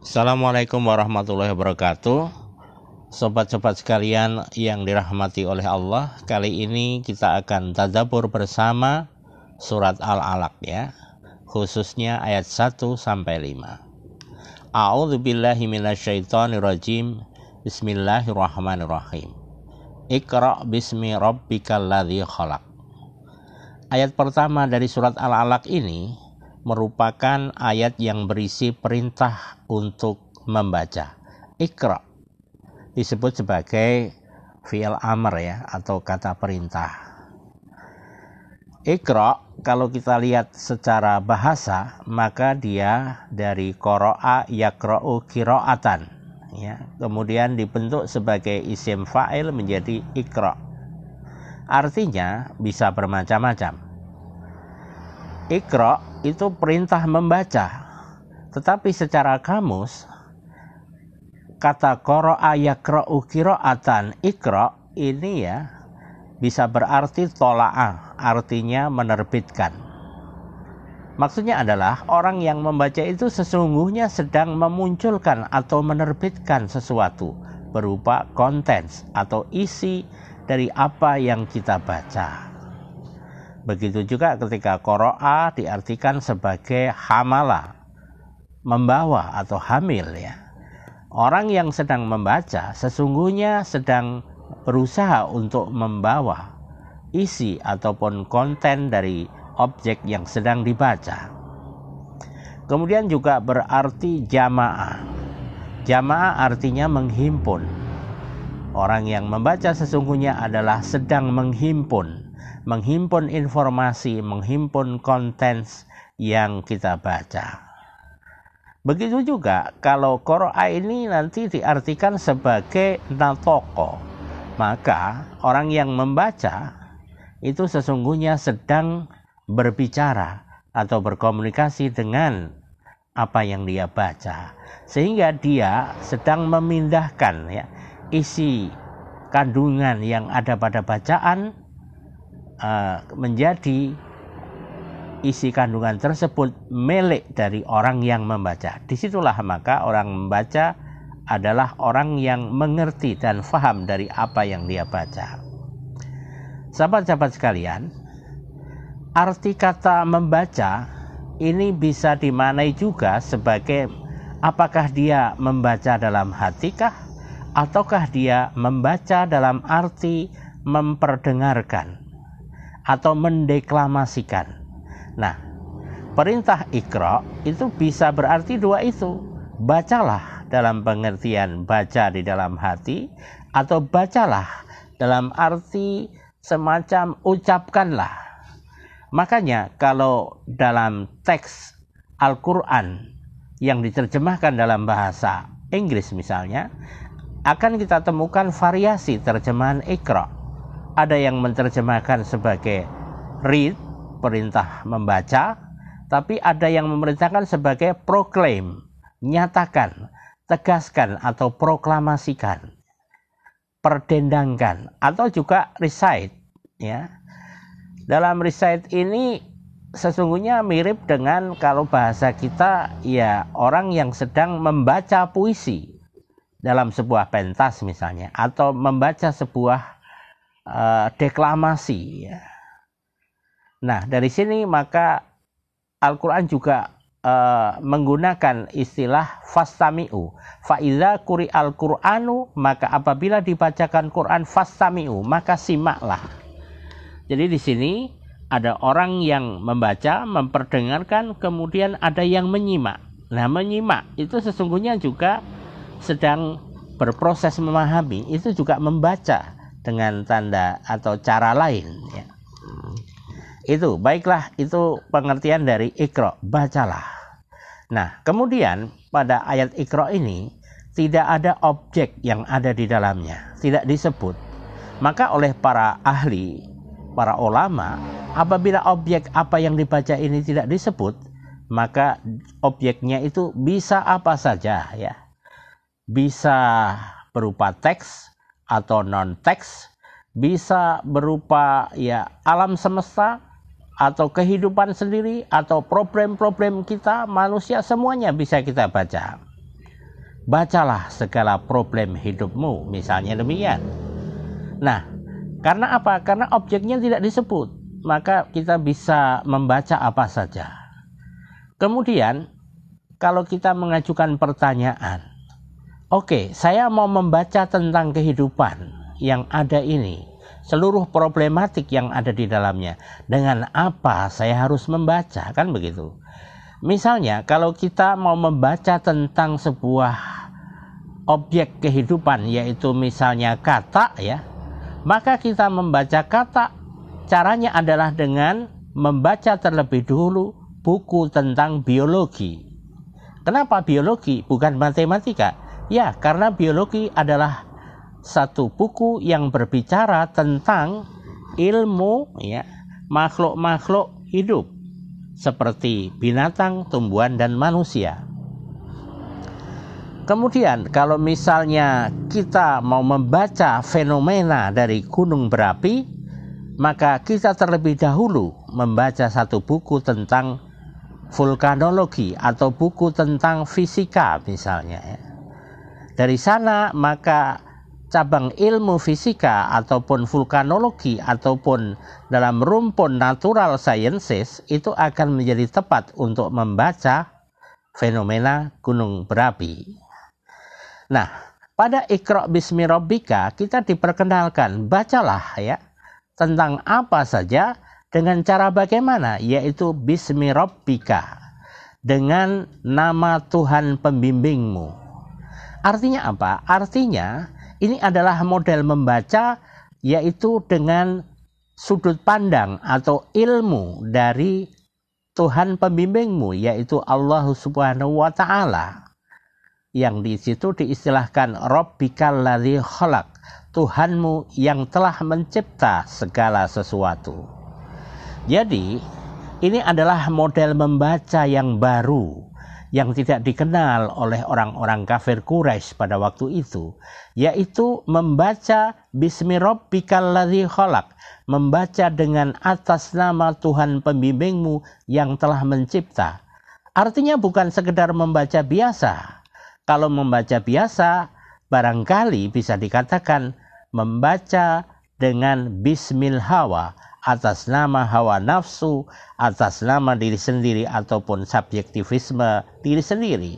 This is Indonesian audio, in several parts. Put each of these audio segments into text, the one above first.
Assalamualaikum warahmatullahi wabarakatuh. Sobat-sobat sekalian yang dirahmati oleh Allah, kali ini kita akan tadabur bersama surat Al-Alaq ya, khususnya ayat 1 sampai 5. A'udzu billahi minasyaitonir rajim. Bismillahirrahmanirrahim. Iqra bismi rabbikal ladzi khalaq. Ayat pertama dari surat Al-Alaq ini merupakan ayat yang berisi perintah untuk membaca. Ikra disebut sebagai fi'il amr ya atau kata perintah. Ikra kalau kita lihat secara bahasa maka dia dari koro'a yakra'u kiro'atan ya. Kemudian dibentuk sebagai isim fa'il menjadi ikra. Artinya bisa bermacam-macam Ikro itu perintah membaca. Tetapi secara kamus, kata koro ayakro atan ikro ini ya bisa berarti tola'ah, artinya menerbitkan. Maksudnya adalah orang yang membaca itu sesungguhnya sedang memunculkan atau menerbitkan sesuatu berupa konten atau isi dari apa yang kita baca. Begitu juga ketika koro'a diartikan sebagai hamala, membawa atau hamil ya. Orang yang sedang membaca sesungguhnya sedang berusaha untuk membawa isi ataupun konten dari objek yang sedang dibaca. Kemudian juga berarti jamaah. Jamaah artinya menghimpun. Orang yang membaca sesungguhnya adalah sedang menghimpun menghimpun informasi, menghimpun konten yang kita baca. Begitu juga kalau Qur'an ini nanti diartikan sebagai natoko, maka orang yang membaca itu sesungguhnya sedang berbicara atau berkomunikasi dengan apa yang dia baca sehingga dia sedang memindahkan ya isi kandungan yang ada pada bacaan uh, menjadi isi kandungan tersebut milik dari orang yang membaca. Di situlah maka orang membaca adalah orang yang mengerti dan faham dari apa yang dia baca. Sahabat-sahabat sekalian, arti kata membaca ini bisa dimanai juga sebagai apakah dia membaca dalam hatikah ataukah dia membaca dalam arti memperdengarkan atau mendeklamasikan. Nah, perintah ikra itu bisa berarti dua itu. Bacalah dalam pengertian baca di dalam hati atau bacalah dalam arti semacam ucapkanlah. Makanya kalau dalam teks Al-Quran yang diterjemahkan dalam bahasa Inggris misalnya, akan kita temukan variasi terjemahan ikra ada yang menerjemahkan sebagai read, perintah membaca, tapi ada yang memerintahkan sebagai proclaim, nyatakan, tegaskan atau proklamasikan, perdendangkan atau juga recite ya. Dalam recite ini sesungguhnya mirip dengan kalau bahasa kita ya orang yang sedang membaca puisi dalam sebuah pentas misalnya atau membaca sebuah uh, deklamasi ya. Nah, dari sini maka Al-Qur'an juga uh, menggunakan istilah fastami'u. Faiza kuri al-Qur'anu maka apabila dibacakan Quran fastami'u maka simaklah. Jadi di sini ada orang yang membaca, memperdengarkan, kemudian ada yang menyimak. Nah, menyimak itu sesungguhnya juga sedang berproses memahami, itu juga membaca dengan tanda atau cara lain ya. Itu baiklah itu pengertian dari ikro bacalah. Nah, kemudian pada ayat ikro ini tidak ada objek yang ada di dalamnya, tidak disebut. Maka oleh para ahli, para ulama, apabila objek apa yang dibaca ini tidak disebut, maka objeknya itu bisa apa saja ya. Bisa berupa teks, atau non teks bisa berupa ya alam semesta atau kehidupan sendiri atau problem-problem kita manusia semuanya bisa kita baca. bacalah segala problem hidupmu, misalnya demikian. Nah, karena apa? Karena objeknya tidak disebut, maka kita bisa membaca apa saja. Kemudian, kalau kita mengajukan pertanyaan, oke, saya mau membaca tentang kehidupan yang ada ini, seluruh problematik yang ada di dalamnya. Dengan apa saya harus membaca? Kan begitu. Misalnya kalau kita mau membaca tentang sebuah objek kehidupan yaitu misalnya kata ya, maka kita membaca kata caranya adalah dengan membaca terlebih dulu buku tentang biologi. Kenapa biologi bukan matematika? Ya, karena biologi adalah satu buku yang berbicara tentang ilmu ya makhluk-makhluk hidup seperti binatang, tumbuhan dan manusia. Kemudian kalau misalnya kita mau membaca fenomena dari gunung berapi, maka kita terlebih dahulu membaca satu buku tentang vulkanologi atau buku tentang fisika misalnya. Ya. Dari sana maka cabang ilmu fisika ataupun vulkanologi ataupun dalam rumpun natural sciences itu akan menjadi tepat untuk membaca fenomena gunung berapi. Nah, pada Iqra Bismi Rabbika kita diperkenalkan bacalah ya tentang apa saja dengan cara bagaimana yaitu Bismi Rabbika dengan nama Tuhan pembimbingmu. Artinya apa? Artinya ini adalah model membaca yaitu dengan sudut pandang atau ilmu dari Tuhan pembimbingmu yaitu Allah Subhanahu wa taala. Yang di situ diistilahkan Rabbikal ladzi khalaq, Tuhanmu yang telah mencipta segala sesuatu. Jadi, ini adalah model membaca yang baru yang tidak dikenal oleh orang-orang kafir Quraisy pada waktu itu, yaitu membaca Bismi Rabbikal ladzi khalaq, membaca dengan atas nama Tuhan pembimbingmu yang telah mencipta. Artinya bukan sekedar membaca biasa. Kalau membaca biasa, barangkali bisa dikatakan membaca dengan Bismil Hawa, atas nama hawa nafsu, atas nama diri sendiri ataupun subjektivisme diri sendiri.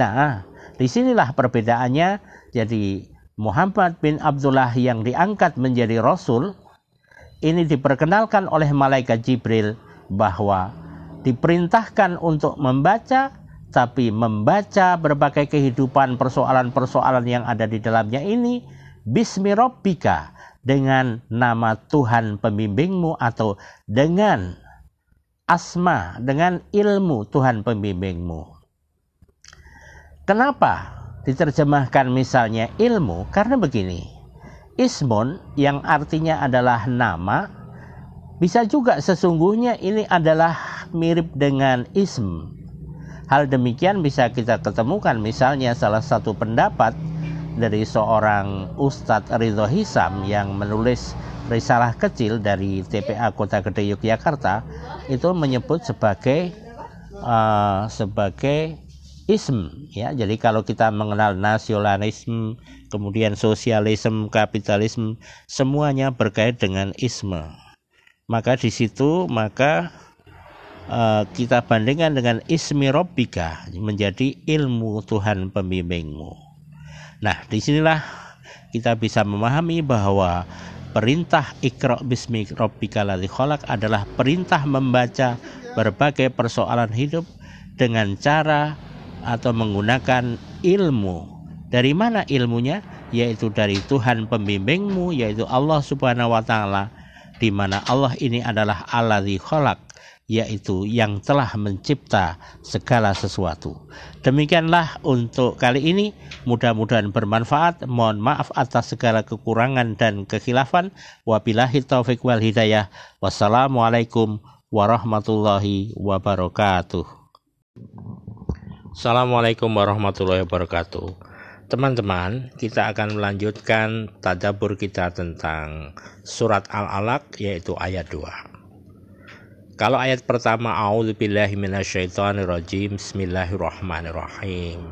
Nah, di sinilah perbedaannya. Jadi Muhammad bin Abdullah yang diangkat menjadi Rasul ini diperkenalkan oleh malaikat Jibril bahwa diperintahkan untuk membaca tapi membaca berbagai kehidupan persoalan-persoalan yang ada di dalamnya ini bismi rabbika dengan nama Tuhan pembimbingmu atau dengan asma, dengan ilmu Tuhan pembimbingmu. Kenapa diterjemahkan misalnya ilmu? Karena begini, ismun yang artinya adalah nama, bisa juga sesungguhnya ini adalah mirip dengan ism. Hal demikian bisa kita ketemukan misalnya salah satu pendapat dari seorang Ustadz Ridho Hisam yang menulis risalah kecil dari TPA Kota Gede Yogyakarta itu menyebut sebagai uh, sebagai ism ya. Jadi kalau kita mengenal nasionalisme kemudian sosialisme kapitalisme semuanya berkait dengan isme. Maka di situ maka uh, kita bandingkan dengan ismi robbika menjadi ilmu Tuhan pembimbingmu Nah, di sinilah kita bisa memahami bahwa perintah Iqra bismi rabbikal ladzi khalaq adalah perintah membaca berbagai persoalan hidup dengan cara atau menggunakan ilmu. Dari mana ilmunya? Yaitu dari Tuhan pembimbingmu yaitu Allah Subhanahu wa taala di mana Allah ini adalah alladzi khalaq yaitu yang telah mencipta segala sesuatu. Demikianlah untuk kali ini, mudah-mudahan bermanfaat. Mohon maaf atas segala kekurangan dan kekhilafan. Wabillahi taufik wal hidayah. Wassalamualaikum warahmatullahi wabarakatuh. Assalamualaikum warahmatullahi wabarakatuh. Teman-teman, kita akan melanjutkan tadabur kita tentang surat Al-Alaq yaitu ayat 2. Kalau ayat pertama A'udzubillahi minasyaitonirrajim Bismillahirrahmanirrahim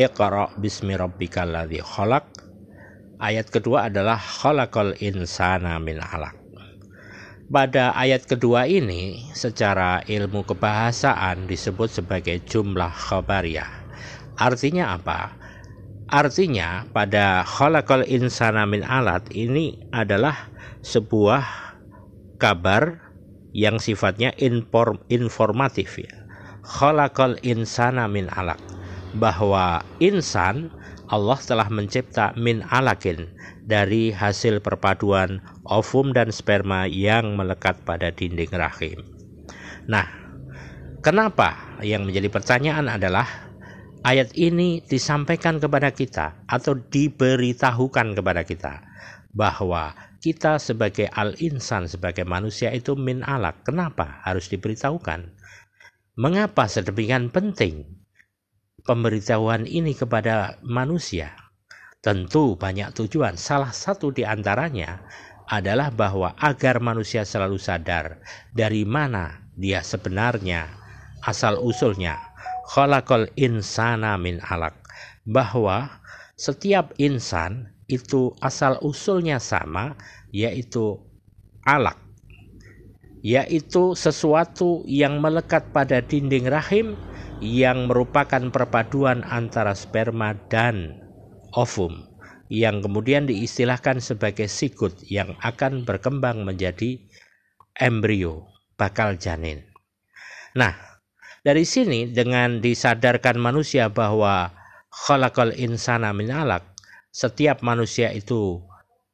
Iqra bismi rabbikal ladzi khalaq Ayat kedua adalah khalaqal insana min alaq pada ayat kedua ini secara ilmu kebahasaan disebut sebagai jumlah khabariyah. Artinya apa? Artinya pada khalaqal insana min alat ini adalah sebuah kabar yang sifatnya inform, informatif ya. Khalaqal insana min alaq bahwa insan Allah telah mencipta min alakin dari hasil perpaduan ovum dan sperma yang melekat pada dinding rahim. Nah, kenapa yang menjadi pertanyaan adalah ayat ini disampaikan kepada kita atau diberitahukan kepada kita bahwa kita sebagai al-insan sebagai manusia itu min alak. Kenapa harus diberitahukan? Mengapa sedemikian penting pemberitahuan ini kepada manusia? Tentu banyak tujuan. Salah satu di antaranya adalah bahwa agar manusia selalu sadar dari mana dia sebenarnya asal usulnya. Khalaqal insana min alaq. Bahwa setiap insan itu asal usulnya sama yaitu alak yaitu sesuatu yang melekat pada dinding rahim yang merupakan perpaduan antara sperma dan ovum yang kemudian diistilahkan sebagai sikut yang akan berkembang menjadi embrio, bakal janin. Nah, dari sini dengan disadarkan manusia bahwa khalaqal insana min setiap manusia itu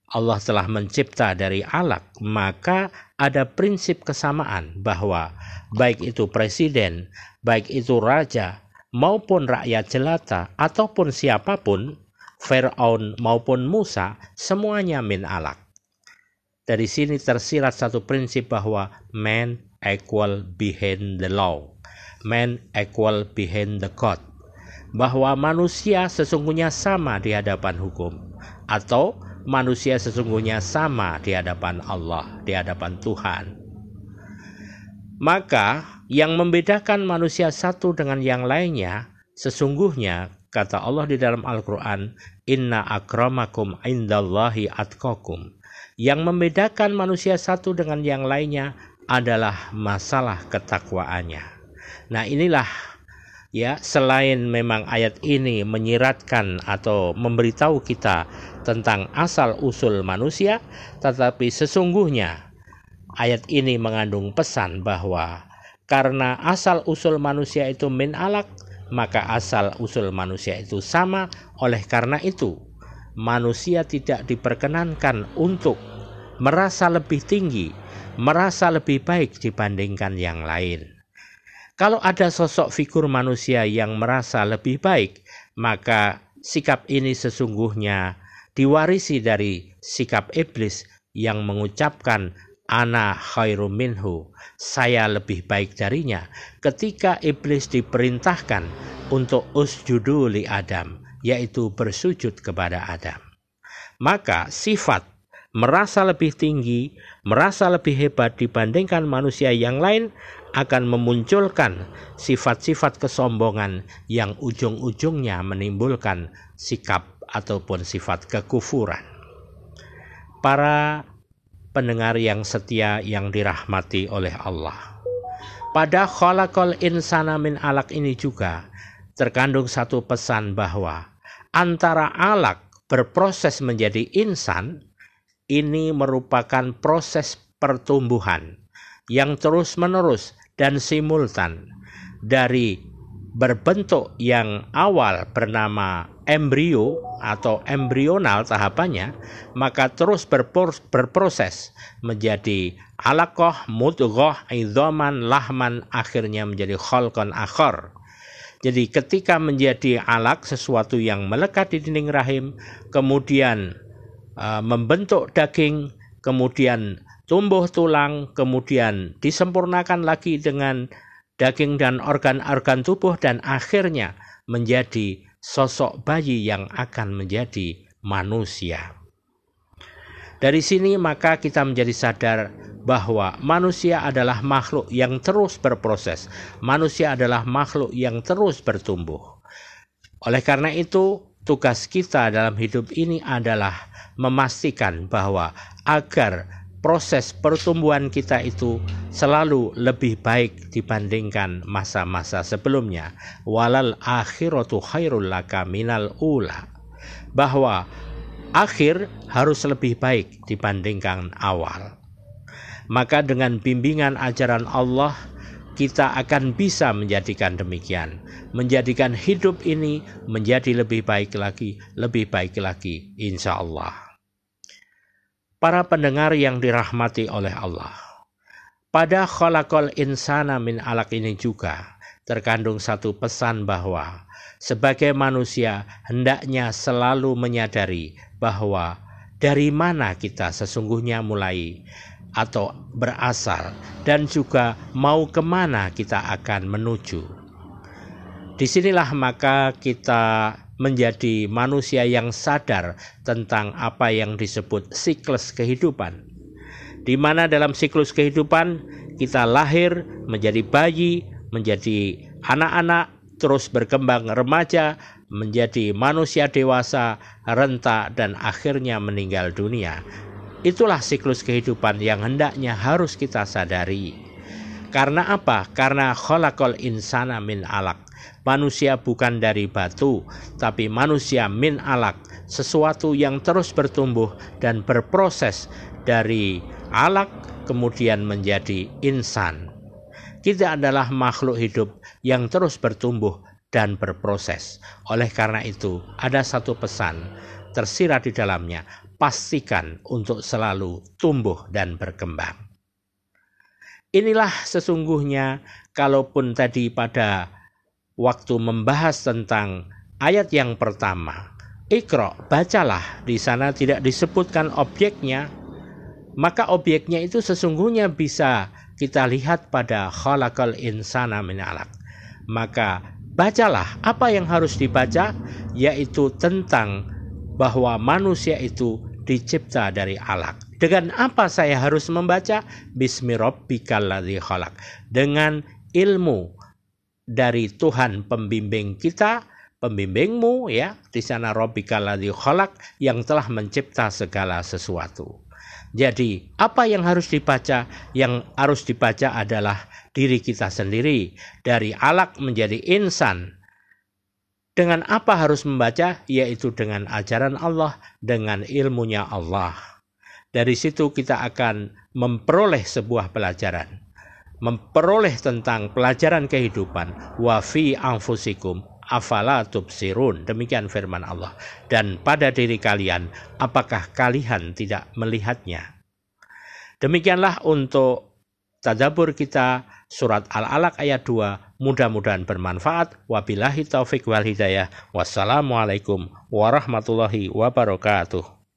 Allah telah mencipta dari alak, maka ada prinsip kesamaan bahwa baik itu presiden, baik itu raja, maupun rakyat jelata, ataupun siapa pun, Fir'aun maupun Musa, semuanya min alak. Dari sini tersirat satu prinsip bahwa man equal behind the law, man equal behind the code, bahwa manusia sesungguhnya sama di hadapan hukum, atau manusia sesungguhnya sama di hadapan Allah, di hadapan Tuhan. Maka yang membedakan manusia satu dengan yang lainnya sesungguhnya Kata Allah di dalam Al-Quran, Inna akramakum indallahi atkokum. Yang membedakan manusia satu dengan yang lainnya adalah masalah ketakwaannya. Nah inilah ya selain memang ayat ini menyiratkan atau memberitahu kita tentang asal usul manusia, tetapi sesungguhnya ayat ini mengandung pesan bahwa karena asal usul manusia itu min alak, maka asal usul manusia itu sama. Oleh karena itu, manusia tidak diperkenankan untuk merasa lebih tinggi, merasa lebih baik dibandingkan yang lain. Kalau ada sosok figur manusia yang merasa lebih baik, maka sikap ini sesungguhnya diwarisi dari sikap iblis yang mengucapkan ana khairum minhu, saya lebih baik darinya. Ketika iblis diperintahkan untuk usjudu li Adam, yaitu bersujud kepada Adam. Maka sifat merasa lebih tinggi, merasa lebih hebat dibandingkan manusia yang lain akan memunculkan sifat-sifat kesombongan yang ujung-ujungnya menimbulkan sikap ataupun sifat kekufuran. Para pendengar yang setia yang dirahmati oleh Allah. Pada khalaqal insana min alak ini juga terkandung satu pesan bahwa antara alak berproses menjadi insan ini merupakan proses pertumbuhan yang terus-menerus dan simultan dari berbentuk yang awal bernama embrio atau embrional tahapannya maka terus berproses menjadi alakoh, mudghah, idhaman, lahman akhirnya menjadi kholkon akhor. Jadi ketika menjadi alak sesuatu yang melekat di dinding rahim kemudian uh, membentuk daging kemudian tumbuh tulang kemudian disempurnakan lagi dengan daging dan organ-organ tubuh dan akhirnya menjadi sosok bayi yang akan menjadi manusia. Dari sini maka kita menjadi sadar bahwa manusia adalah makhluk yang terus berproses. Manusia adalah makhluk yang terus bertumbuh. Oleh karena itu, tugas kita dalam hidup ini adalah memastikan bahwa agar proses pertumbuhan kita itu selalu lebih baik dibandingkan masa-masa sebelumnya. Walal akhiratu khairul laka minal ula. Bahwa akhir harus lebih baik dibandingkan awal maka dengan bimbingan ajaran Allah kita akan bisa menjadikan demikian, menjadikan hidup ini menjadi lebih baik lagi, lebih baik lagi, insya Allah. Para pendengar yang dirahmati oleh Allah, pada khalaqal insana min alak ini juga terkandung satu pesan bahwa sebagai manusia hendaknya selalu menyadari bahwa dari mana kita sesungguhnya mulai atau berasal dan juga mau ke mana kita akan menuju. Di sinilah maka kita menjadi manusia yang sadar tentang apa yang disebut siklus kehidupan. Di mana dalam siklus kehidupan kita lahir menjadi bayi, menjadi anak-anak, terus berkembang remaja, menjadi manusia dewasa, renta, dan akhirnya meninggal dunia. Itulah siklus kehidupan yang hendaknya harus kita sadari. Karena apa? Karena kholakol insana min alak. Manusia bukan dari batu, tapi manusia min alak. Sesuatu yang terus bertumbuh dan berproses dari alak kemudian menjadi insan. Kita adalah makhluk hidup yang terus bertumbuh dan berproses. Oleh karena itu, ada satu pesan tersirat di dalamnya pastikan untuk selalu tumbuh dan berkembang. Inilah sesungguhnya kalaupun tadi pada waktu membahas tentang ayat yang pertama, Ikro, bacalah, di sana tidak disebutkan objeknya, maka objeknya itu sesungguhnya bisa kita lihat pada khalaqal insana min alaq. Maka bacalah apa yang harus dibaca yaitu tentang bahwa manusia itu dicipta dari alak. Dengan apa saya harus membaca? Bismillahirrahmanirrahim khalaq. Dengan ilmu dari Tuhan pembimbing kita, pembimbingmu ya, di sana rabbikal khalaq yang telah mencipta segala sesuatu. Jadi, apa yang harus dibaca? Yang harus dibaca adalah diri kita sendiri dari alak menjadi insan dengan apa harus membaca? Yaitu dengan ajaran Allah, dengan ilmunya Allah. Dari situ kita akan memperoleh sebuah pelajaran. Memperoleh tentang pelajaran kehidupan. Wa fi anfusikum afala tubsirun. Demikian firman Allah. Dan pada diri kalian, apakah kalian tidak melihatnya? Demikianlah untuk tadabur kita surat Al-Alaq ayat 2 mudah-mudahan bermanfaat wabillahi taufik wal hidayah wassalamualaikum warahmatullahi wabarakatuh